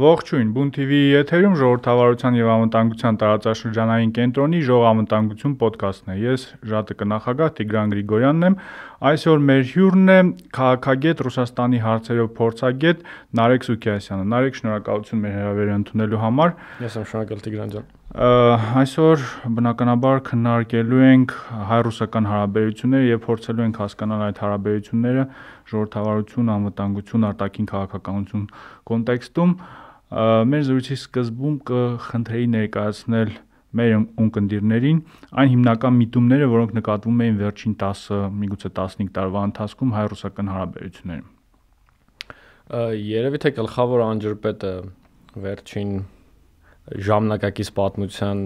Ողջույն, Բուն TV-ի եթերում ժողովրդավարության եւ անվտանգության տարածաշրջանային կենտրոնի ժողովամտանգություն ոդկասթն է։ Ես ԺԱՏԿ նախագահ Տիգրան Գրիգորյանն եմ։ Այսօր մեր հյուրն է քաղաքագետ Ռուսաստանի հարցերով փորձագետ Նարեկ Սուքիասյանը։ Նարեկ, շնորհակալություն մեր հրավերը ընդունելու համար։ Ես եմ շնորհակալ Տիգրան ջան։ Այսօր բնականաբար քննարկելու ենք հայ-ռուսական հարաբերությունները եւ փորձելու ենք հասկանալ այդ հարաբերությունները ժողովրդավարություն, անվտանգություն, արտաքին քաղաքականություն կոնտեքստում մեր զրույցի սկզբում կխնդրեի ներկայացնել մեր ունկնդիրներին այն հիմնական միտումները, որոնք նկատվում էին վերջին 10, միգուցե 15 տարվա ընթացքում հայ-ռուսական հարաբերություններում։ Երևի թե գլխավոր անջրպետը վերջին ժամանակակից պատմության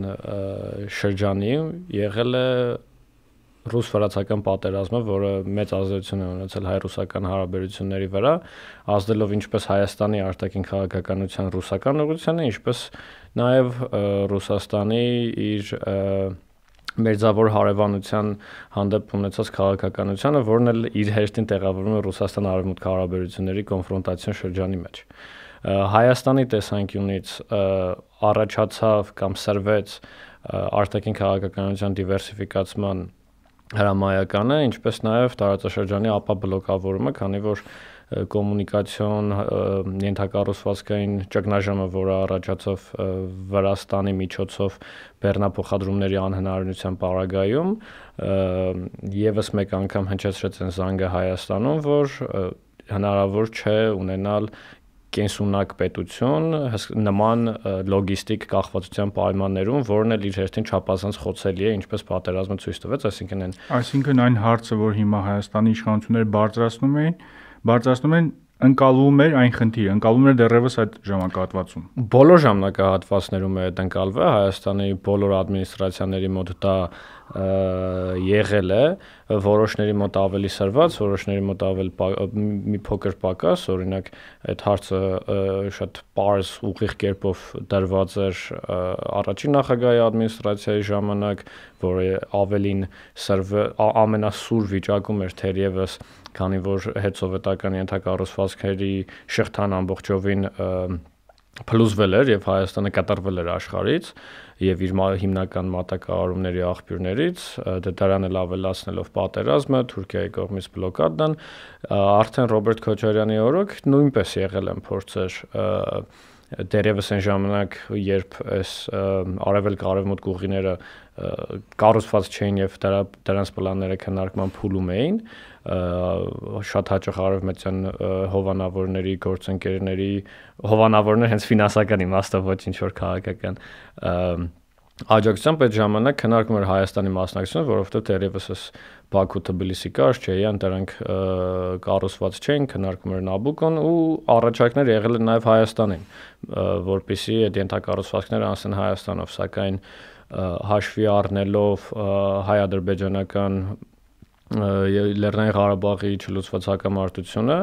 շրջանի եղել է ռուս-ֆրանսիական պատերազմը, որը մեծ ազդեցություն է ունեցել հայ-ռուսական հարաբերությունների վրա, ազդելով ինչպես Հայաստանի արտաքին քաղաքականության ռուսական ուղղությանը, ինչպես նաև Ռուսաստանի իր մերձավոր հարևանության հանդեպ ունեցած քաղաքականությունը, որն էլ իր հերթին տեղավորվում է Ռուսաստան-Արևմուտք հարաբերությունների կոնֆրոնտացիոն շրջանի մեջ։ Հայաստանի տեսանկյունից առաջացավ կամ սրվեց արտաքին քաղաքականության դիվերսիֆիկացման հրամայականը, ինչպես նաև տարածաշրջանի ապա բլոկավորումը, քանի որ կոմունիկացիոն ենթակառուցվածքային ճգնաժամը, որը առաջացավ Վրաստանի միջոցով բեռնափոխադրումների անհնարինության պարագայում, եւս մեկ անգամ հնչեցրեց այն զանգը Հայաստանում, որ հնարավոր չէ ունենալ կենսունակ պետություն նման լոգիստիկ կախվածության պայմաններում, որն էլ իր հերթին չափազանց խոցելի է, ինչպես պատերազմը ցույց տվեց, այսինքն այն Այսինքն այն հարցը, որ հիմա Հայաստանի իշխանությունները բարձրացնում էին, բարձրացնում են ընկալվում էր այն խնդիրը, ընկալվում էր դեռևս այդ ժամանակահատվածում։ Բոլոր ժամանակահատվածներում է դա ընկալվել, Հայաստանի բոլոր ադմինիստրացիաների մոտ դա եղել է, որոշների մոտ ավելի սրված, որոշների մոտ ավելի մի փոքր պակաս, օրինակ այդ հարցը շատ པարզ ուղիղ կերպով դրված էր առաջին նախագահի ադմինիստրացիայի ժամանակ, որը ավելին սրվ ամենասուր վիճակում էր թերևս քանի որ հետսովետական ենթակառուցվածքների շղթան ամբողջովին փլուզվել էր եւ Հայաստանը կատարվել էր աշխարից եւ իր հիմնական մատակարարումների աղբյուրներից դե դրան էլ ավելացնելով պատերազմը Թուրքիայի կողմից բլոկադան արդեն Ռոբերտ Քոչարյանի օրոք նույնպես եղել են փորձեր դերևս այն ժամանակ երբ այս արևելք արևմուտք ուղիները կառուցված չէին եւ դրա դրանց պլանները քննարկման փուլում էին շատ հաճախ արևմտյան հովանավորների գործընկերների հովանավորներ հենց ֆինանսական իմաստով ոչ ինչ որ քաղաքական աջակցությամբ այդ ժամանակ քննարկում էր Հայաստանի մասնակցությունը, որովհետև դեռևս էս Բաքու Թբիլիսի կար չէ, ան դրանք կառուցված չէին, քննարկում էր Նաբուկոն ու առաջարկներ եղել են նաև Հայաստանին, որpիսի այդ ենթակառուցվածքները անցնեն Հայաստանով, սակայն հաշվի առնելով հայ-ադրբեջանական Լեռնային Ղարաբաղի չլուծված հակամարտությունը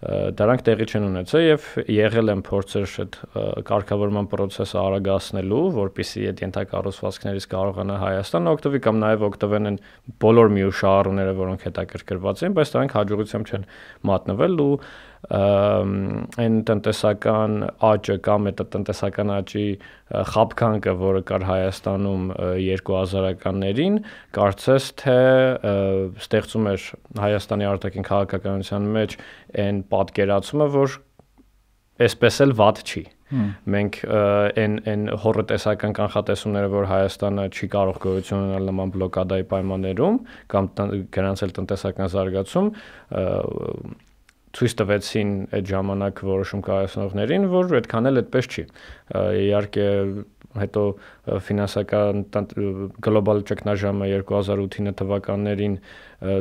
դրանք տեղի չեն ունեցել եւ եղել են փորձեր այդ կարգավորման process-ը արագացնելու, որpիսի այդ ենթակառուցվածքներից կարողանա Հայաստանը օգտվի կամ նաեւ օգտվեն են բոլոր միուշահառուները, որոնք հետաքրքրված են, բայց դրանք հաջողությամբ չեն մատնվել ու այն տնտեսական աճը կամ այդ տնտեսական աճի խապկանքը, որը կար Հայաստանում 2000-ականներին, կարծես թե ստեղծում էր Հայաստանի արտաքին քաղաքականության մեջ այն պատկերացումը, որ այսպես էլ ված չի։ Մենք այն այն հորոտեսական կանխատեսումները, որ Հայաստանը չի կարող գոյություն ունենալ նման բլոկադայի պայմաններում կամ գրանցել տնտեսական զարգացում, ցույց տվեցին այդ ժամանակ որոշում կայացնողներին, որ այդքան էլ այդպես չի։ Իհարկե հետո ֆինանսական գլոբալ ճգնաժամը 2008 թվականներին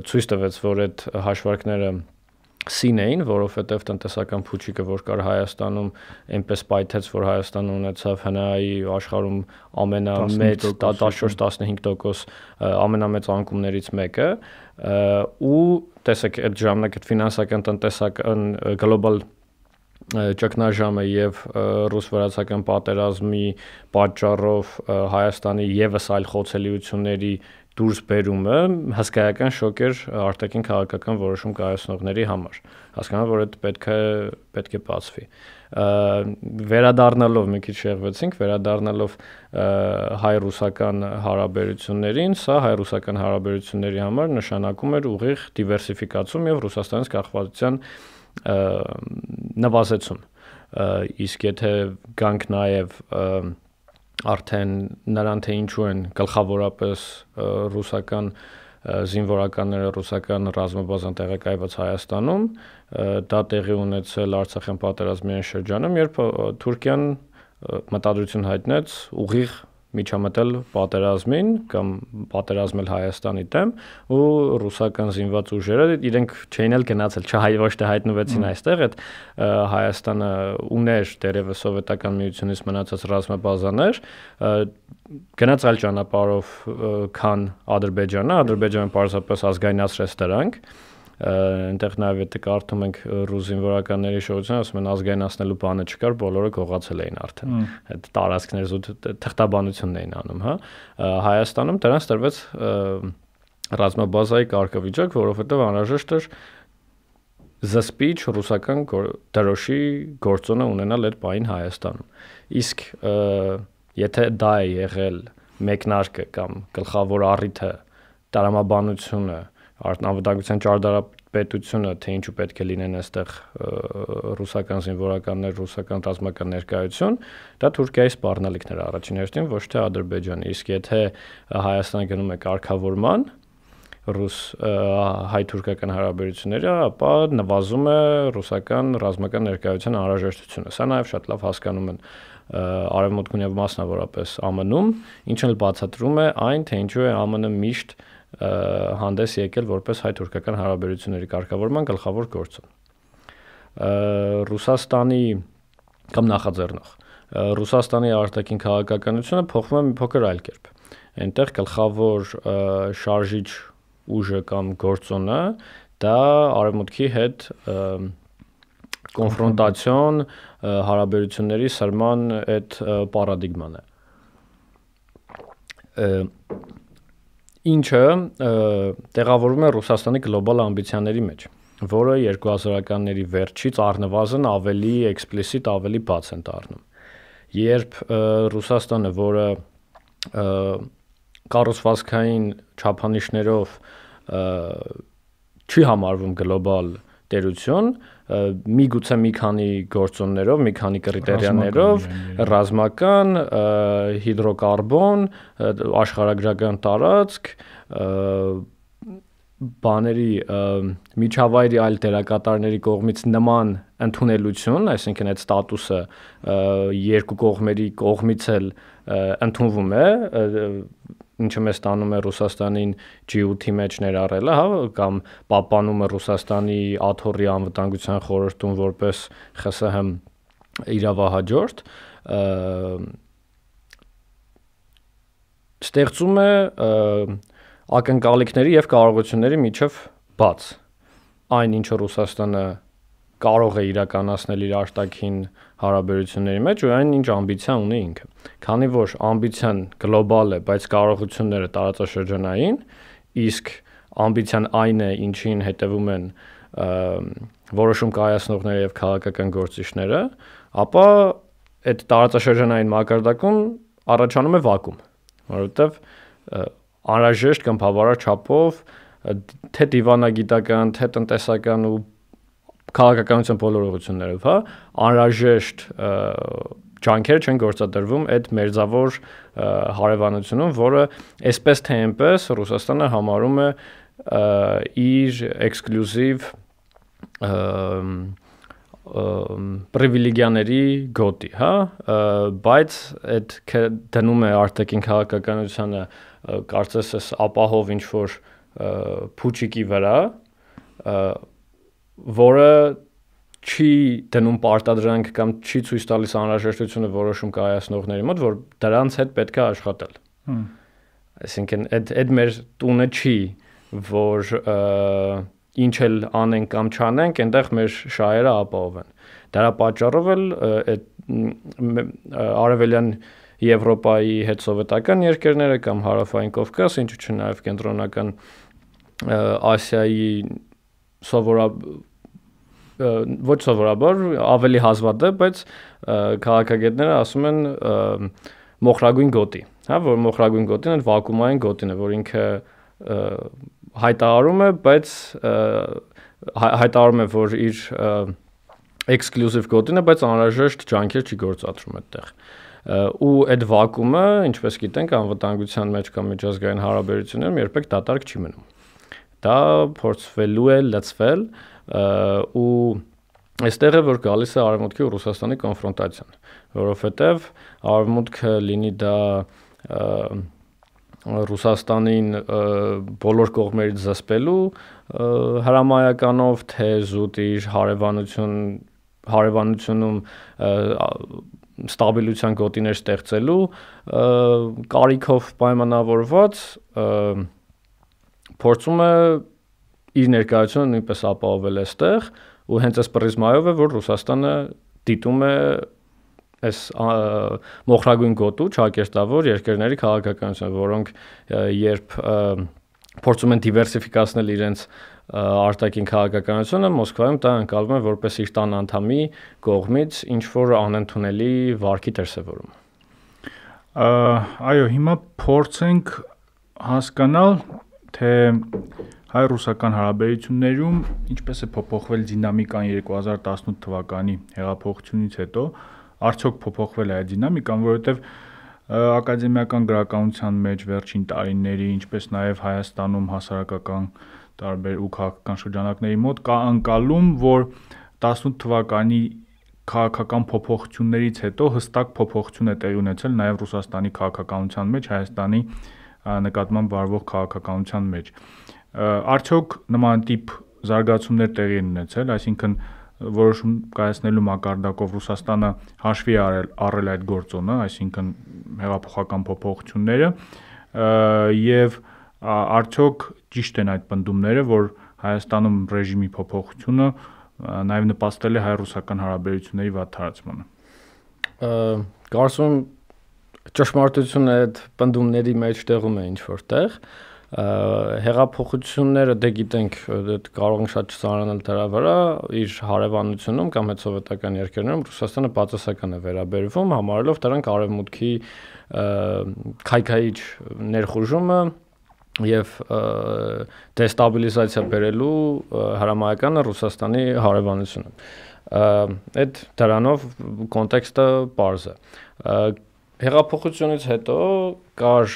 ցույց տվեց, որ այդ հաշվարկները սին էին, որովհետև տնտեսական փուչիկը, որ կար Հայաստանում, այնպես պայթեց, որ Հայաստանը ունեցավ ՀՆԱ-ի աշխարհում ամենամեծ 14-15% ամենամեծ անկումներից մեկը ու տեսեք այդ ժամանակ այդ ֆինանսական տնտեսական գլոբալ ճգնաժամը եւ ռուս-վրացական պատերազմի պատճառով Հայաստանի եւս այլ խոցելիությունների դուրս բերումը հսկայական շոկ էր արտաքին քաղաքական որոշում կայացնողների համար հասկանալ որ դա պետք է պետք է բացվի վերադառնալով մի քիչ շեղվեցինք վերադառնալով հայ-ռուսական հարաբերություններին սա հայ-ռուսական հարաբերությունների համար նշանակում էր ուղիղ դիվերսիֆիկացում եւ ռուսաստանից կախվածության նվազեցում իսկ եթե գանք նաեւ արդեն նրան թե ինչու են գլխավորապես ռուսական զինվորականները ռուսական ռազմաբազան տեղակայված Հայաստանում դա տեղի ունեցել Արցախյան պատերազմի շրջանում, երբ Թուրքիան մտադրություն հայտնեց ուղիղ միջամտել պատերազմին կամ պատերազմել Հայաստանի դեմ ու ռուսական զինված ուժերը իրենք չէին էլ գնացել, չհայ ոչ թե հայտնվեցին այստեղ, այդ Հայաստանը ուներ դերևս սովետական միությունից մնացած ռազմաբազաներ, գնաց այլ ճանապարհով քան Ադրբեջանը, Ադրբեջանը պարզապես ազգայնացրեց դրանք այնտեղ նաև եթե կարդում ենք ռուս զինվորականների շոուությունը, ասում են ազգայնացնելու բանը չկար, բոլորը գողացել էին արդեն։ Այդ տարածքներ զուտ թղթաբանությունն էին անում, հա։ Հայաստանում դրանց տրվեց ռազմաբազայի կարգավիճակ, որովհետև անհրաժեշտ էր զսպիչ ռուսական դրոշի գործոնը ունենալ այդ պայն Հայաստանում։ Իսկ եթե դա է եղել մեկնարկը կամ գլխավոր առիթը տարամաբանությունը անվտանգության ճարտարապետությունը, թե ինչու պետք է լինեն այստեղ ռուսական զինվորականներ, ռուսական ռազմական ներկայություն, դա Թուրքիայի սպառնալիքներ առաջին հերթին, ոչ թե Ադրբեջանի։ Իսկ եթե Հայաստանը գնում է կարգավորման, ռուս հայ-թուրքական հարաբերությունները, ապա նվազում է ռուսական ռազմական ներկայության անհրաժեշտությունը։ Սա նաև շատ լավ հասկանում են արևմուտքում եւ մասնավորապես ԱՄՆ-ում, ինչը էլ բացատրում է այն, թե ինչու է ԱՄՆ-ը միշտ հանդես եկել որպես հայ-թուրքական հարաբերությունների կարգավորման գլխավոր գործոն։ Ռուսաստանի կամ նախաձեռնող Ռուսաստանի արտաքին քաղաքականությունը փոխվում է մի փոքր այլ կերպ։ Այնտեղ գլխավոր շարժիչ ուժը կամ գործոնը դա արևմուտքի հետ կոնֆրոնտացիոն հարաբերությունների սրման այդ պարադիգման է ինչը տեղավորվում է Ռուսաստանի գլոբալ ամբիցիաների մեջ, որը 2000-ականների վերջից առնվազն ավելի էքսպլիսիտ, ավելի բաց են դառնում։ Երբ Ռուսաստանը, որը կառուցվածքային չափանիշներով չի համարվում գլոբալ տերություն, միգուցե մի քանի գործոններով, մի քանի կրիտերիաներով, ռազմական, հիդրոկարբոն, աշխարհագրական տարածք, բաների միջավայրի այլ դերակատարների կողմից նման ընդունելություն, այսինքն այդ ստատուսը երկու կողմերի կողմից էլ ընդունվում է, ինչը մեզ տանում է Ռուսաստանին G8-ի մեջ ներառելը, հա, կամ պահպանում է Ռուսաստանի աթոռի անվտանգության խորհրդում որպես ԽՍՀՄ իրավահաջորդ, ստեղծում է ակնկալիքների եւ կարողությունների միջև բաց այն ինչը Ռուսաստանը կարող է իրականացնել իր արտաքին հարաբերությունների մեջ ու այն ինչ ամբիցիա ունի ինքը։ Քանի որ ամբիցիան գլոբալ է, բայց կարողությունները տարածաշրջանային, իսկ ամբիցիան այն է, ինչին հետևում են որոշում կայացնողները եւ քաղաքական գործիչները, ապա այդ տարածաշրջանային մակարդակում առաջանում է վակուում, որովհետեւ անհրաժեշտ կամ բավարար չափով թե դիվանագիտական, թե տնտեսական ու քաղաքականության բոլոր ուղղություններով, հա, անհրաժեշտ ջանքեր չեն գործադրվում այդ մերձավոր հարևանությունում, որը այսպես թե այնպես Ռուսաստանը համարում է իր էքսկլյուզիվ պրիվիլեգիաների գոտի, հա, բայց այդ դնում է արտաքին քաղաքականությանը կարծես էս ապահով ինչ որ փուչիկի վրա, որը չի դնում պարտադրանք կամ չի ցույց տալիս անհրաժեշտությունը որոշում կայացնողների մոտ, որ դրանց հետ պետք է աշխատել։ Այսինքն այդ այդ մեր տունը չի, որ ինչ էլ անենք կամ չանենք, այնտեղ մեր շահերը ապահով են։ Դրա պատճառով էլ այդ արևելյան Եվրոպայի հետ սովետական երկրները կամ հարավային Կովկաս, ինչու՞ չէ նաև կենտրոնական Ասիայի սովորաբար ոչ սովորաբար ավելի հազվադեպ, բայց քաղաքագետները ասում են մոխրագույն գոտի, հա, որ մոխրագույն գոտին այդ վակուումային գոտին է, որ ինքը հայտարարում է, բայց հայտարարում է, որ իր էքսկլյուզիվ գոտին է, բայց անհրաժեշտ ջանքեր չի գործադրում այդտեղ ու այդ վակուումը, ինչպես գիտենք, անվտանգության մեջ կամ միջազգային հարաբերություններում երբեք դատարկ չի մնում։ Դա փորձվելու է լծվել ու այստեղ է որ գալիս է արևմուտքի ու Ռուսաստանի կոնֆրոնտացիան, որովհետև արևմուտքը լինի դա Ռուսաստանին բոլոր կողմերից զսպելու հրամայականով թե զուտ իր հարևանություն հարևանությունում ստաբիլության գոտիներ ստեղծելու կարիքով պայմանավորված փորձում է իր ներկայությունը նույնպես ապահովել այստեղ ու հենց այս պրիզմայով է որ Ռուսաստանը դիտում է այս մոխրագույն գոտու ճակերտավոր երկրների քաղաքականությունը, որոնք երբ փորձում են դիվերսիֆիկացնել իրենց արտաքին քաղաքականությունը Մոսկվայում դա անցալվում է որպես իր տան անդամի կողմից ինչ որ անընդունելի վարկի դրսևորում։ Այո, հիմա փորձենք հասկանալ, թե հայ-ռուսական հարաբերություններում ինչպես է փոփոխվել դինամիկան 2018 թվականի հեղափոխությունից հետո, արդյոք փոփոխվել է այդ դինամիկան, որովհետև ակադեմիական գրականության մեջ վերջին տարիների, ինչպես նաև Հայաստանում հասարակական տարբեր ու քաղաքական շրջանակների մոտ կա անկալում, որ 18 թվականի քաղաքական փոփոխություններից հետո հստակ փոփոխություն է տեղի ունեցել նաև Ռուսաստանի քաղաքականության մեջ, Հայաստանի նկատմամբ վարվող քաղաքականության մեջ։ Արդյոք նման տիպ զարգացումներ տեղի են ունեցել, այսինքն որոշում կայացնելու մակարդակով Ռուսաստանը հաշվի արել առել այդ գործոնը, այսինքն հեղափոխական փոփոխությունները եւ արդյոք ճիշտ են այդ պնդումները, որ Հայաստանում ռեժիմի փոփոխությունը նաև նպաստել է հայ-ռուսական հարաբերությունների վատթարացմանը։ Կարծում ճշմարտությունը այդ պնդումների մեջ տեղում է ինչ որտեղ հեղափոխությունները դե գիտենք կարող են շատ չծանրանալ դրա վրա իր հարևանությունում կամ այդ սովետական երկրներում Ռուսաստանը բացասական է վերաբերվում համարելով դրանք արևմուտքի քայքայիչ ներխուժումը եւ դեստաբիլիզացիա բերելու հրամայականը Ռուսաստանի հարևանությունը։ Այդ դրանով կոնտեքստը པարզ է։ Հեղափոխությունից հետո կար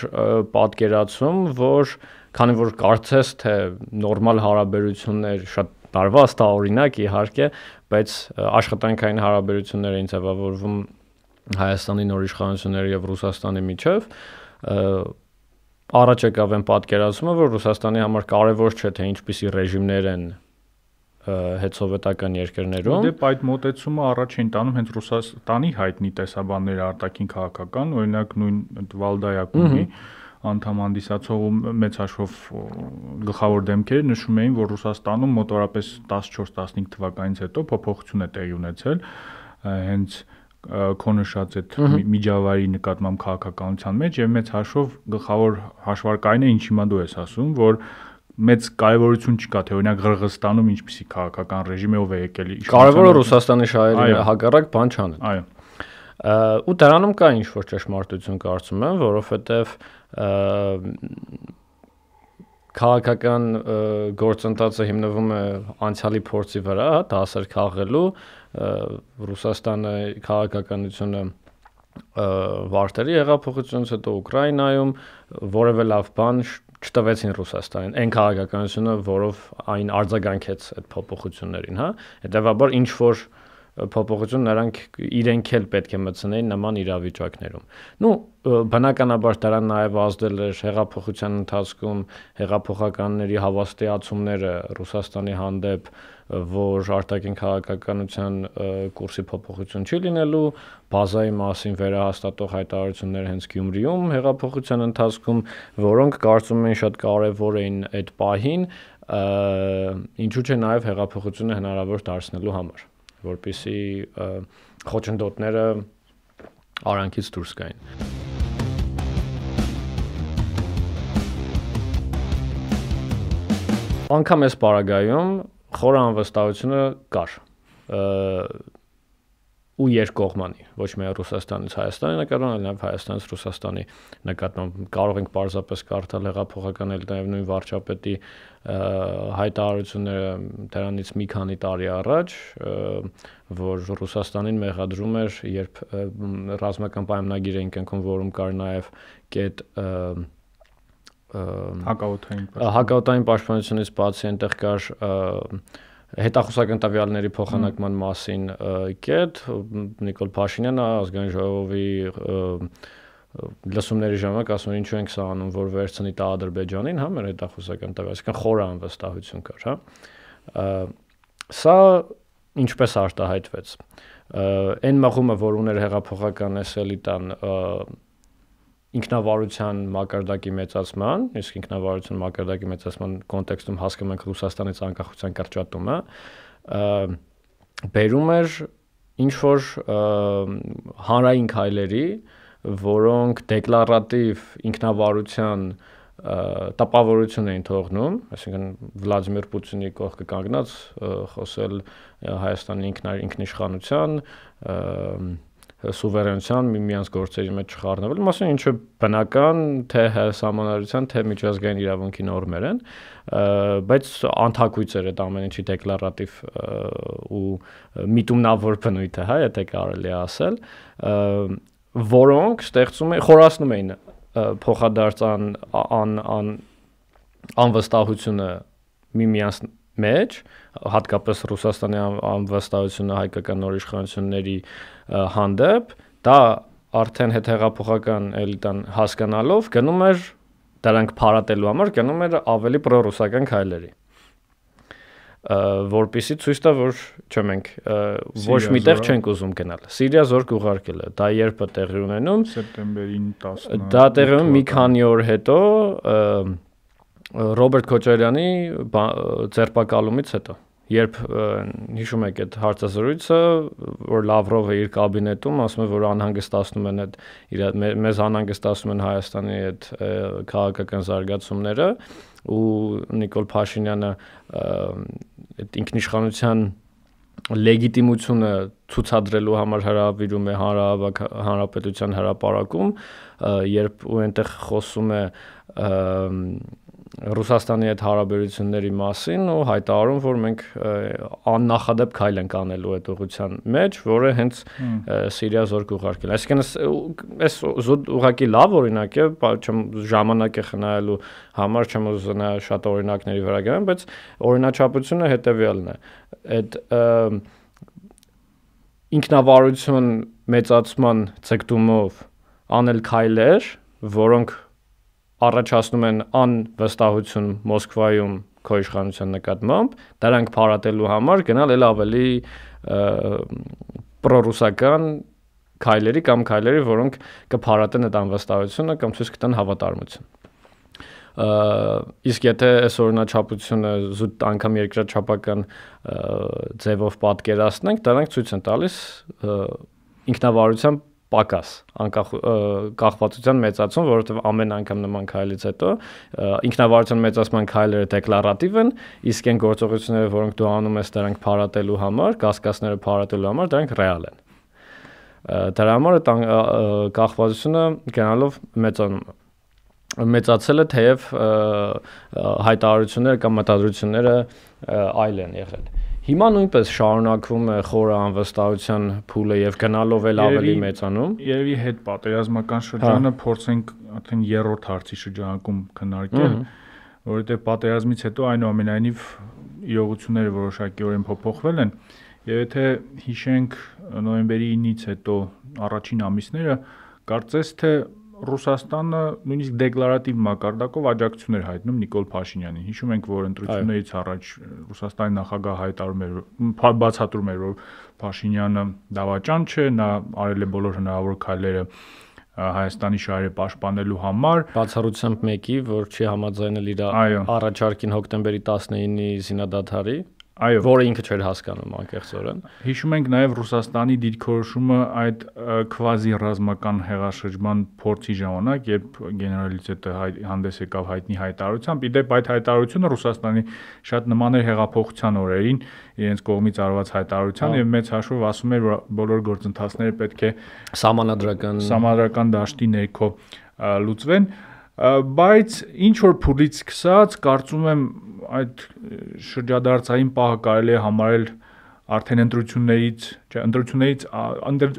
պատկերացում, որ քանի որ կարծես թե նորմալ հարաբերություններ շատ տարվա օրինակ իհարկե, բայց աշխատանքային հարաբերություններ էին ձևավորվում Հայաստանի նոր իշխանությունների եւ Ռուսաստանի միջև առաջ եկավ այն պատկերացումը, որ Ռուսաստանի համար կարևոր չէ թե ինչպիսի ռեժիմներ են հետսովետական երկրներում։ Դե այդ մոտեցումը առաջ են տանում հենց Ռուսաստանի հայտնի տեսաբաններ արտաքին քաղաքական, օրինակ նույն Վալդայակումի անդամ հանդիսացող մեծ հաշվով գլխավոր դեմքերը նշում էին, որ Ռուսաստանում մոտորապես 14-15 թվականից հետո փոփոխություն է տեղի ունեցել հենց քո նշած այդ միջավայրի նկատմամբ քաղաքականության մեջ եւ մեծ հաշվով գլխավոր հաշվարկային է ինչ հիմա դու ես ասում, որ մեծ կարևորություն չկա թե օրինակ Ղրղստանում ինչպիսի քաղաքական ռեժիմ է եկել Կարևորը Ռուսաստանի շահերի հակառակ բան չանել։ Այո։ Ու դրանում կա ինչ որ ճշմարտություն կարծում եմ, որովհետեւ քաղաքական գործընթացը հիմնվում է անցյալի փորձի վրա, հա, դասեր քաղելու, Ռուսաստանը քաղաքականությունը վարտերի հեղափոխությունից հետո Ուկրաինայում որևէ լավ բան չտվեցին Ռուսաստանին, այն քաղաքականությունը, որով այն արձագանքեց այդ փոփոխություններին, հա։ Հետևաբար ինչ որ փոփոխություն նրանք իրենք էլ պետք է մտցնեին նման իրավիճակներում։ Ну, բնականաբար դրան նաև ազդել էր հեղափոխության ընթացքում հեղափոխականների հավաստիացումները Ռուսաստանի հանդեպ որ արտաքին քաղաքականության կուրսի փոփոխություն չի լինելու, բազայի մասին վերահաստատող հայտարարություններ հենց Գյումրիում հեղափոխության ընթացքում, որոնք կարծում են շատ կարևոր էին այդ պահին, ինչու՞ չէ նաև հեղափոխությունը հնարավոր դարձնելու համար, որpիսի խոչընդոտները արանքից դուրս գային։ Անկամ այս պարագայում խորը անվստահությունը կար ու երկկողմանի ոչ միայն Ռուսաստանից Հայաստանի նկատմամբ, այլ նաև Հայաստանից Ռուսաստանի նկատմամբ կարող ենք պարզապես կարդալ հեղափոխական էլ նաև նույն վարչապետի հայտարարությունները դրանից մի քանի տարի առաջ, որ Ռուսաստանին մեղադրում էր, երբ ռազմական պայմանագիր էին կնքում, որում կար նաև կետ հակաօթային հակաօթային պաշտպանությունից բացի այնտեղ կար հետախուզական տվյալների փոխանակման մասին կետ Նիկոլ Փաշինյանը ազգային ժողովի լսումների ժամանակ ասում ինչու ենք սա անում որ վերցնի տա Ադրբեջանին, հա, մեր հետախուզական տվյալ, այսինքն խորը անվստահություն կար, հա։ Սա ինչպես արտահայտվեց։ Այն մղումը, որ ուներ հեղափոխական էս էլիտան ինքնավարության մակարդակի մեծացման, իսկ ինքնավարության մակարդակի մեծացման կոնտեքստում հասկանում ենք Ռուսաստանից անկախության կրճատումը, բերում էր ինչ որ հանրային քայլերի, որոնք դեկլարատիվ ինքնավարության տպավորություն էին թողնում, այսինքն Վլադիմիր Պուտինի կողքը կանգնած խոսել Հայաստանի ինքնիշխանության, սուվերենության միմյանց գործերի մեջ չխառնվել, մասն ինչը բնական թե համանարության, թե միջազգային իրավունքի նորմեր են, բայց անթակույց էր այդ ամեն ինչի դեկլարատիվ ու միտումնավոր բնույթը, հա, եթե կարելի է ասել, որոնք ստեղծում են խորացնում էին փոխադարձ ան ան ան անվստահությունը միմյանց մեջ, հատկապես Ռուսաստանի անվստահությունը հայկական նոր իշխանությունների հանդեպ, դա արդեն հետհեղափոխական էլիտան հասկանալով գնում էր դրանք փարատելու համար գնում էր ավելի պրոռուսական քայլերի որպիսի ցույց տա որ չէ մենք ոչ միտեղ չենք ուզում գնալ Սիրիա զորք ուղարկել է դա երբ է տեղի ունենում սեպտեմբերին 10 դա տեղի ունենում մի քանի օր հետո Ռոբերտ Քոչարյանի ձերբակալումից հետո երբ հիշում եք այդ հարցազրույցը, որ Լավրովը իր կաբինետում ասում է, որ անհանգստացնում են այդ իր մեզ անհանգստացնում են Հայաստանի այդ քաղաքական զարգացումները ու Նիկոլ Փաշինյանը այդ ինքնիշխանության լեգիտիմությունը ցուցադրելու համար հրավիրում է հանրապետության հրապարակում, երբ ու այնտեղ խոսում է Ռուսաստանի հետ հարաբերությունների մասին ու հայտարարում, որ մենք աննախադեպ քայլ ենք անելու այդ ուղղության մեջ, որը հենց Սիրիա զորք ուղարկել։ Այսինքն այս զուտ ուղակի լավ օրինակ է, չեմ ժամանակ է խնայելու համար չեմ ուզենա շատ օրինակների վրա գնալ, բայց օրինաչափությունը հետեւյալն է։ Այդ ինքնավարություն մեծացման ցեկտումով անել քայլեր, որոնք առաջացնում են անվստահություն Մոսկվայում քո իշխանության նկատմամբ, դրանք փարատելու համար գնալ ել ավելի պրոռուսական քայլերի կամ քայլերի, որոնք կփարատեն այդ անվստահությունը կամ ցույց կտան հավատարմություն իսկ եթե այս օրինաչափությունը զուտ անգամ երկրաչափական ձևով պատկերացնենք, դրանք ցույց են տալիս ինքնավարության պակաս, անկախ կախվածության մեծացում, որովհետև ամեն անգամ նման քայլից հետո ինքնավարության մեծացման քայլերը դեկլարատիվ են, իսկ այն գործողությունները, որոնք դու անում ես դրանք փարատելու համար, կասկածները փարատելու համար, դրանք ռեալ են։ Դրա համար կախվածությունը գնալով մեծանում է մեծացել է թեև հայտարարությունները կամ մտադրությունները այլ են եղել։ Հիմա նույնպես շարունակվում է խորը անվստահության փուլը եւ գնալով էլ ավելի մեծանում։ Երևի հետ պատերազմական շրջանը հա։ փորձենք արդեն երրորդ հարցի շրջանակում քննարկել, որովհետեւ պատերազմից հետո այնուամենայնիվ իրողությունները որոշակիորեն փոփոխվել են եւ եթե հիշենք նոյեմբերի 9-ից հետո առաջին ամիսները կարծես թե Ռուսաստանը նույնիսկ դեկլարատիվ մակարդակով աջակցություն էր հայտնում Նիկոլ Փաշինյանին։ Հիշում ենք, որ ընտրություններից առաջ Ռուսաստանի նախագահ հայտարարում էր, բացատրում էր, որ Փաշինյանը դավաճան չէ, նա արել է բոլոր հնարավոր քայլերը Հայաստանի շահերը պաշտպանելու համար բացառությամբ մեկի, որ չի համաձայնել իր առաջարկին հոկտեմբերի 19-ի զինադադարի Այո, որը ինքը չէր հասկանում անկեղծորեն։ Հիշում ենք նաև Ռուսաստանի դիրքորոշումը այդ քվազի ռազմական հեղաշրջման փորձի ժամանակ, երբ գեներալիտետը հանդես եկավ հայտնի հայտարարությամբ, իդեպ այդ հայտարարությունը Ռուսաստանի շատ նման էր հեղափոխության օրերին իրենց կողմից արված հայտարարության եւ մեծ հաշվով ասում էր, որ բոլոր գործընթացները պետք է սահմանադրական սահմանադրական դաշտի ներքո լուծվեն բայց ինչ որ փուլից սկսած կարծում եմ այդ շրջադարձային պահը կարելի է համարել արդեն ընտրություններից, չէ, ընտրություններից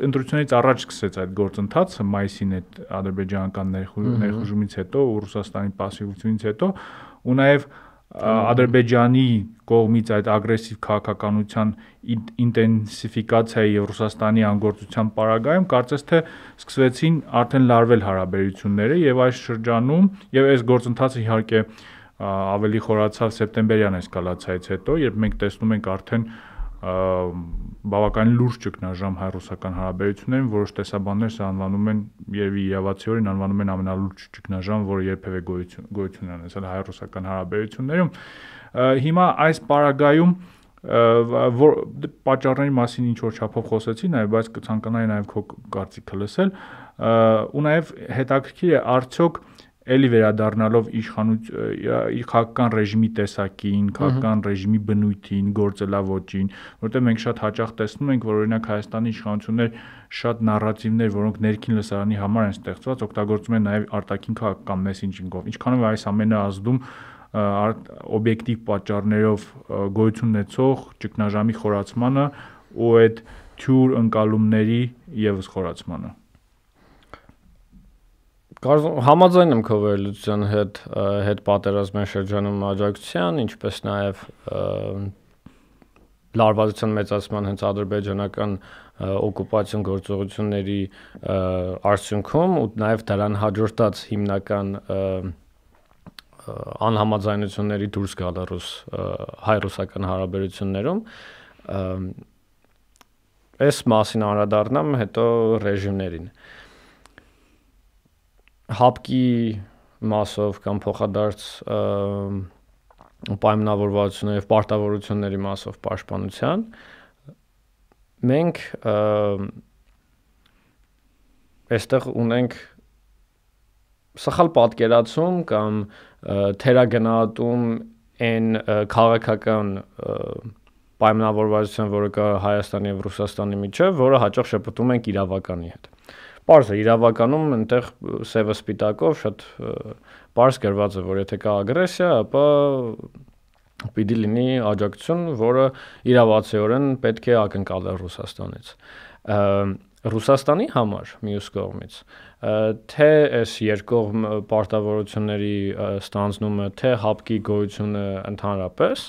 ընտրություններից առաջ սկսեց այդ գործընթացը մայիսին այդ ադրբեջանական ներխուժումից հետո ու ռուսաստանի пассивությունից հետո ու նաև ադրբեջանի կողմից այդ ագրեսիվ քաղաքականության ինտենսիֆիկացիայի եւ ռուսաստանի անգործության պարագայում կարծես թե սկսվեցին արդեն լարվել հարաբերությունները եւ այս շրջանում եւ այս գործընթացը իհարկե ավելի խորացավ սեպտեմբերյան էսկալացիայից հետո, երբ մենք տեսնում ենք արդեն բավականին լուրջ ճգնաժամ հայ-ռուսական հարաբերություններին, որոշ տեսաբաններ սա անվանում են եւ իրավացիորեն անվանում են ամենալուրջ ճգնաժամ, որը երբևէ գոյություն գոյություն ունեցել հայ-ռուսական հարաբերություններում։ Հիմա այս պարագայում որ պատճառների մասին ինչ որ չափով խոսեցի, նաև բայց կցանկանայի նաև քո կարծիքը լսել, ու նաև հետաքրքիր է արդյոք էլի վերադառնալով իշխանություն իր քաղաքական ռեժիմի տեսակին, քաղաքական ռեժիմի բնույթին, գործելավոճին, որտեղ մենք շատ հաճախ տեսնում ենք, որ օրինակ Հայաստանի իշխանություններ շատ նարատիվներ, որոնք ներքին լսարանի համար են ստեղծված, օգտագործում են նաև արտաքին քաղաքական մեսենջինգով։ Ինչքանով այս ամենը ազդում օբյեկտիվ պատճառներով գոյություն ունեցող ճգնաժամի խորացմանը ու այդ թյուր ընկալումների եւս խորացմանը Կարծում համաձայն եմ քո վերլուծության հետ հետ պատերազմային շրջանում աջակցության, ինչպես նաև լարվածության մեծացման հենց ադրբեջանական օկուպացիոն գործողությունների արդյունքում ու նաև դրան հաջորդած հիմնական անհամաձայնությունների դուրս գալը ռուս հայ-ռուսական հարաբերություններում այս մասին անդրադառնամ հետո ռեժիմներին հապկի մասով կամ փոխադարձ պայմանավորվածությունների եւ պարտավորությունների մասով պաշտպանության մենք այստեղ ունենք սխալ պատկերացում կամ թերագնահատում այն քաղաքական պայմանավորվածություն, որը կա Հայաստանի եւ Ռուսաստանի միջեւ, որը հաճախ շփոթում ենք իրավականի հետ։ Պարզ է, իրավականում այնտեղ սևը սպիտակով շատ պարզ գրված է, որ եթե կա ագրեսիա, ապա պիտի լինի աջակցություն, որը իրավացիորեն պետք է ակնկալել Ռուսաստանից։ Ռուսաստանի համար մյուս կողմից թե այս երկկողմ պարտավորությունների ստանձնումը, թե հապկի գոյությունը ընդհանրապես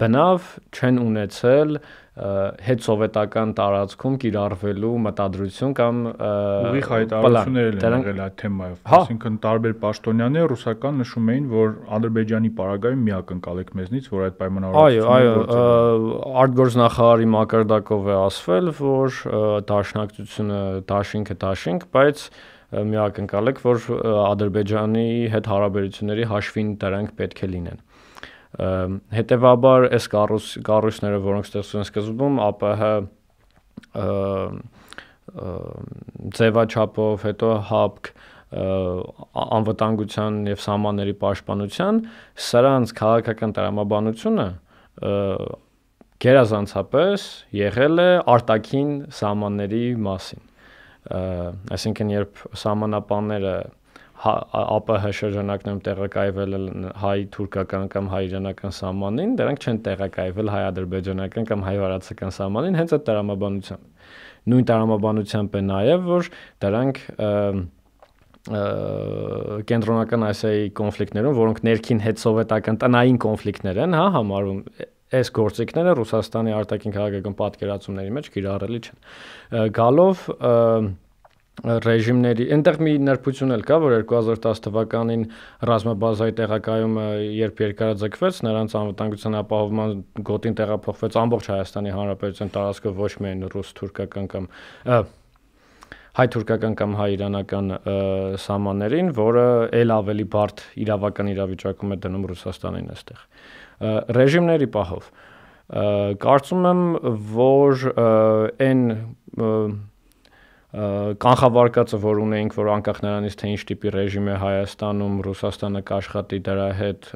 բնավ չեն ունեցել հետ սովետական տարածքում կիրառվելու մտադրություն կամ ուղիղ հայտարարություններ են եղել այդ թեմայով։ հա։ Այսինքն տարբեր պաշտոնյաներ ռուսական նշում էին, որ Ադրբեջանի պարագայում մի ակնկալեք մեզնից, որ այդ պայմանավորվածությունը Այո, այո, արտգործնախարարի մակարդակով է ասվել, որ դաշնակցությունը դաշինքը դաշինք, բայց մի ակնկալեք, որ Ադրբեջանի հետ հարաբերությունների հաշվին դրանք պետք է լինեն հետևաբար այս կառույց կառույցները, որոնք ստեղծվում են սկզբում, ԱՊՀ ձևաչափով, հետո ՀԱՊԿ անվտանգության եւ սահմանների պաշտպանության սրանց քաղաքական տրամաբանությունը գերազանցապես եղել է արտաքին սահմանների մասին այսինքն երբ սահմանապանները ԱՊՀ շրջանակներում տեղակայվել են հայ-թուրքական կամ հայ-իրանական սահմանին, դրանք չեն տեղակայվել հայ-ադրբեջանական կամ հայ-վարացական սահմանին, հենց այդ տրամաբանությամբ։ Նույն տրամաբանությամբ է նաև, որ դրանք կենտրոնական Ասիայի կոնֆլիկտներում, որոնք ներքին հետ սովետական տնային կոնֆլիկտներ են, հա, համարվում այս գործիքները Ռուսաստանի արտաքին քաղաքական պատկերացումների մեջ կիրառելի չեն։ Գալով և, ռեժիմների այնտեղ մի նրբություն էլ կա որ 2010 թվականին ռազմաբազայի տեղակայումը երբ երկարաձգվեց նրանց անվտանգության ապահովման գոտին տեղափոխվեց ամբողջ Հայաստանի Հանրապետության տարածքով ոչ միայն ռուս-թուրքական կամ հայ-թուրքական կամ հայ-իրանական սահմաններին, որը ել ավելի բարդ իրավական իրավիճակում է դնում Ռուսաստանին այստեղ։ Ռեժիմների պահով Կարծում եմ, որ այն կանխավարկածը, որ ունեինք, որ անկախ նրանից թե ինչ տիպի ռեժիմ է Հայաստանում, Ռուսաստանը կաշխատի դրա հետ,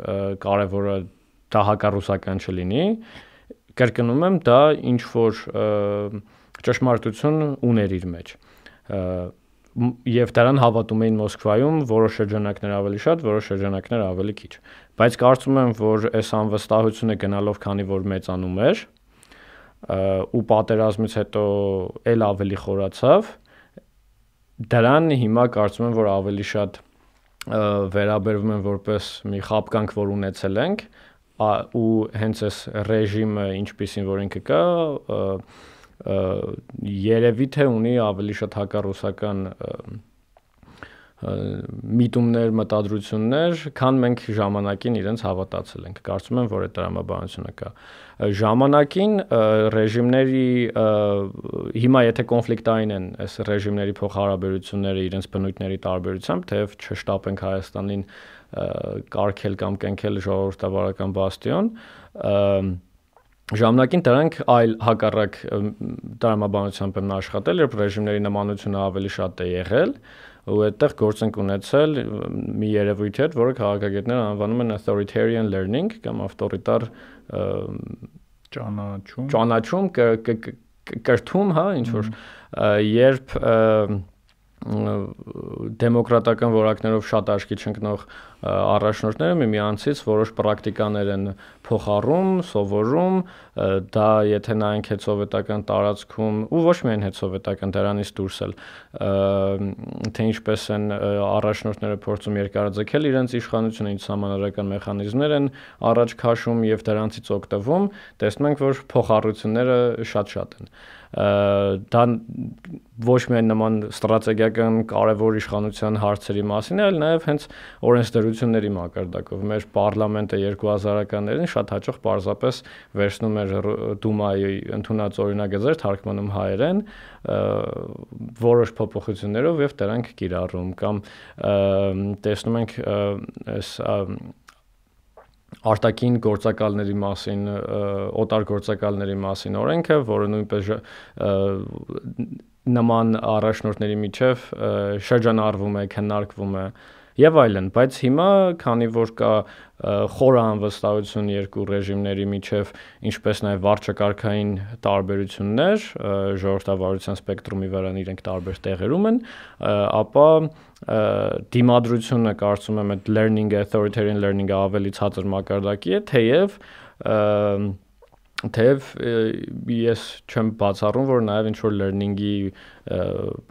կարևորը դա հակառուսական չլինի, կրկնում եմ, դա ինչ որ ճշմարտություն ուներ իր մեջ եւ դրան հավատում էին Մոսկվայում որոշ շրջանակներ ավելի շատ, որոշ շրջանակներ ավելի քիչ։ Բայց կարծում եմ, որ այս անվստահությունը գնալով, քանի որ մեծանում էր, ու պատերազմից հետո ել ավելի խորացավ, դրան հիմա կարծում եմ, որ ավելի շատ վերաբերվում են որպես մի խապկանք, որ ունեցել ենք, ու հենց այս ռեժիմը ինչպեսին որ ինքը կա, երևի թե ունի ավելի շատ հակառուսական միտումներ, մտադրություններ, քան մենք ժամանակին իրենց հավատացել ենք։ Կարծում եմ, որ այդ տրամաբանությունը կա։ Ժամանակին ռեժիմների հիմա եթե կոնֆլիկտային են այս ռեժիմների փոխհարաբերությունները իրենց բնույթների տարբերությամբ, թեև չշտապենք Հայաստանին կարկել կամ կենքել ժողովրդավարական բաստիոն, ժամանակին դրանք այլ հակառակ տրամաբանությամբ են աշխատել, երբ ռեժիմների նմանությունը ավելի շատ է եղել, ու այդտեղ գործ ենք ունեցել մի երևույթի հետ, որը քաղաքագետները անվանում են authoritarian learning կամ ավտորիտար ճանաչում ճանաչում կրթում, հա, ինչ որ երբ դեմոկրատական որակներով շատ աչքի չընկնող առաջնորդները միմյանցից որոշ պրակտիկաներ են փոխառում, սովորում, դա եթե նայենք հետսովետական տարածքում ու ոչ միայն հետսովետական դրանից դուրս էլ թե ինչպես են առաջնորդները փորձում երկարաձգել իրենց իշխանությունը, ինչ համանրական մեխանիզմներ են առաջ քաշում եւ դրանցից օգտվում, տեսնում ենք, որ փոխառությունները շատ-շատ են դա ոչ միայն նման ստրատեգիական կարևոր իշխանության հարցերի մասին է, այլ նաև հենց օրենսդրությունների մակարդակով։ Մեր parlamento 2000-ականներին շատ հաճախ պարզապես վերցնում էր Դումայի ընդունած օրինագծեր թարգմանում հայերեն որոշ փոփոխություններով եւ դրանք կիրառում կամ տեսնում ենք այս արտակին գործակալների մասին, օտար գործակալների մասին օրենքը, որը նույնպես նման առաջնորդների միջև շրջանառվում է, քննարկվում է եւ այլն, բայց հիմա քանի որ կա խորը անվստահություն երկու ռեժիմների միջև, ինչպես նաեւ վարչակարգային տարբերություններ, ժողովրդավարության սպեկտրումի վրա իրենք տարբեր տեղերում են, ապա դիմադրությունը կարծում եմ այդ learning authoritarian learning-ը ավելի ցածր մակարդակի է, թեև թեև ես չեմ բացառում, որ նաև ինչ որ learning-ի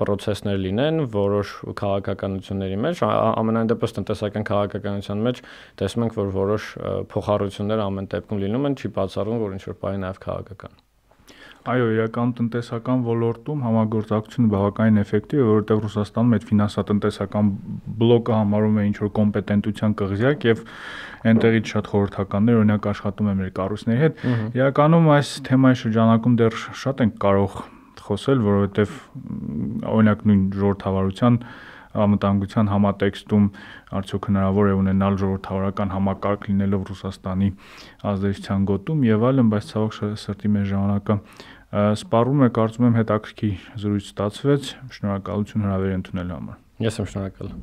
process-ներ լինեն որոշ քաղաքականությունների մեջ, ամենայն դեպս տնտեսական քաղաքականության մեջ տեսնում ենք, որ որոշ փոխառություններ ամեն դեպքում լինում են, չի բացառում, որ ինչ որ բայ նաև քաղաքական Այո, իրական տնտեսական ոլորտում համագործակցությունը բավականին էֆեկտիվ է, որովհետև Ռուսաստանում այդ ֆինանսատնտեսական բլոկը համարում է ինչ որ կոմպետենտության կղզյակ եւ այնտեղից շատ խորհրդականներ օրինակ աշխատում են մեր կառույցների հետ։ Իրականում այս թեմայի շրջանակում դեռ շատ ենք կարող խոսել, որովհետև օրինակ նույն ժողովրդավարության անվտանգության համատեքստում արդյոք հնարավոր է ունենալ ժողովրդավարական համակարգ լինելով Ռուսաստանի ազդեցության գոտում եւ այլն, բայց ցավոք սրտի մեր ժամանակը սպառում է, կարծում եմ հետաքրքիր զրույց ստացվեց։ Շնորհակալություն հրավերի ընդունելու համար։ Ես եմ շնորհակալ։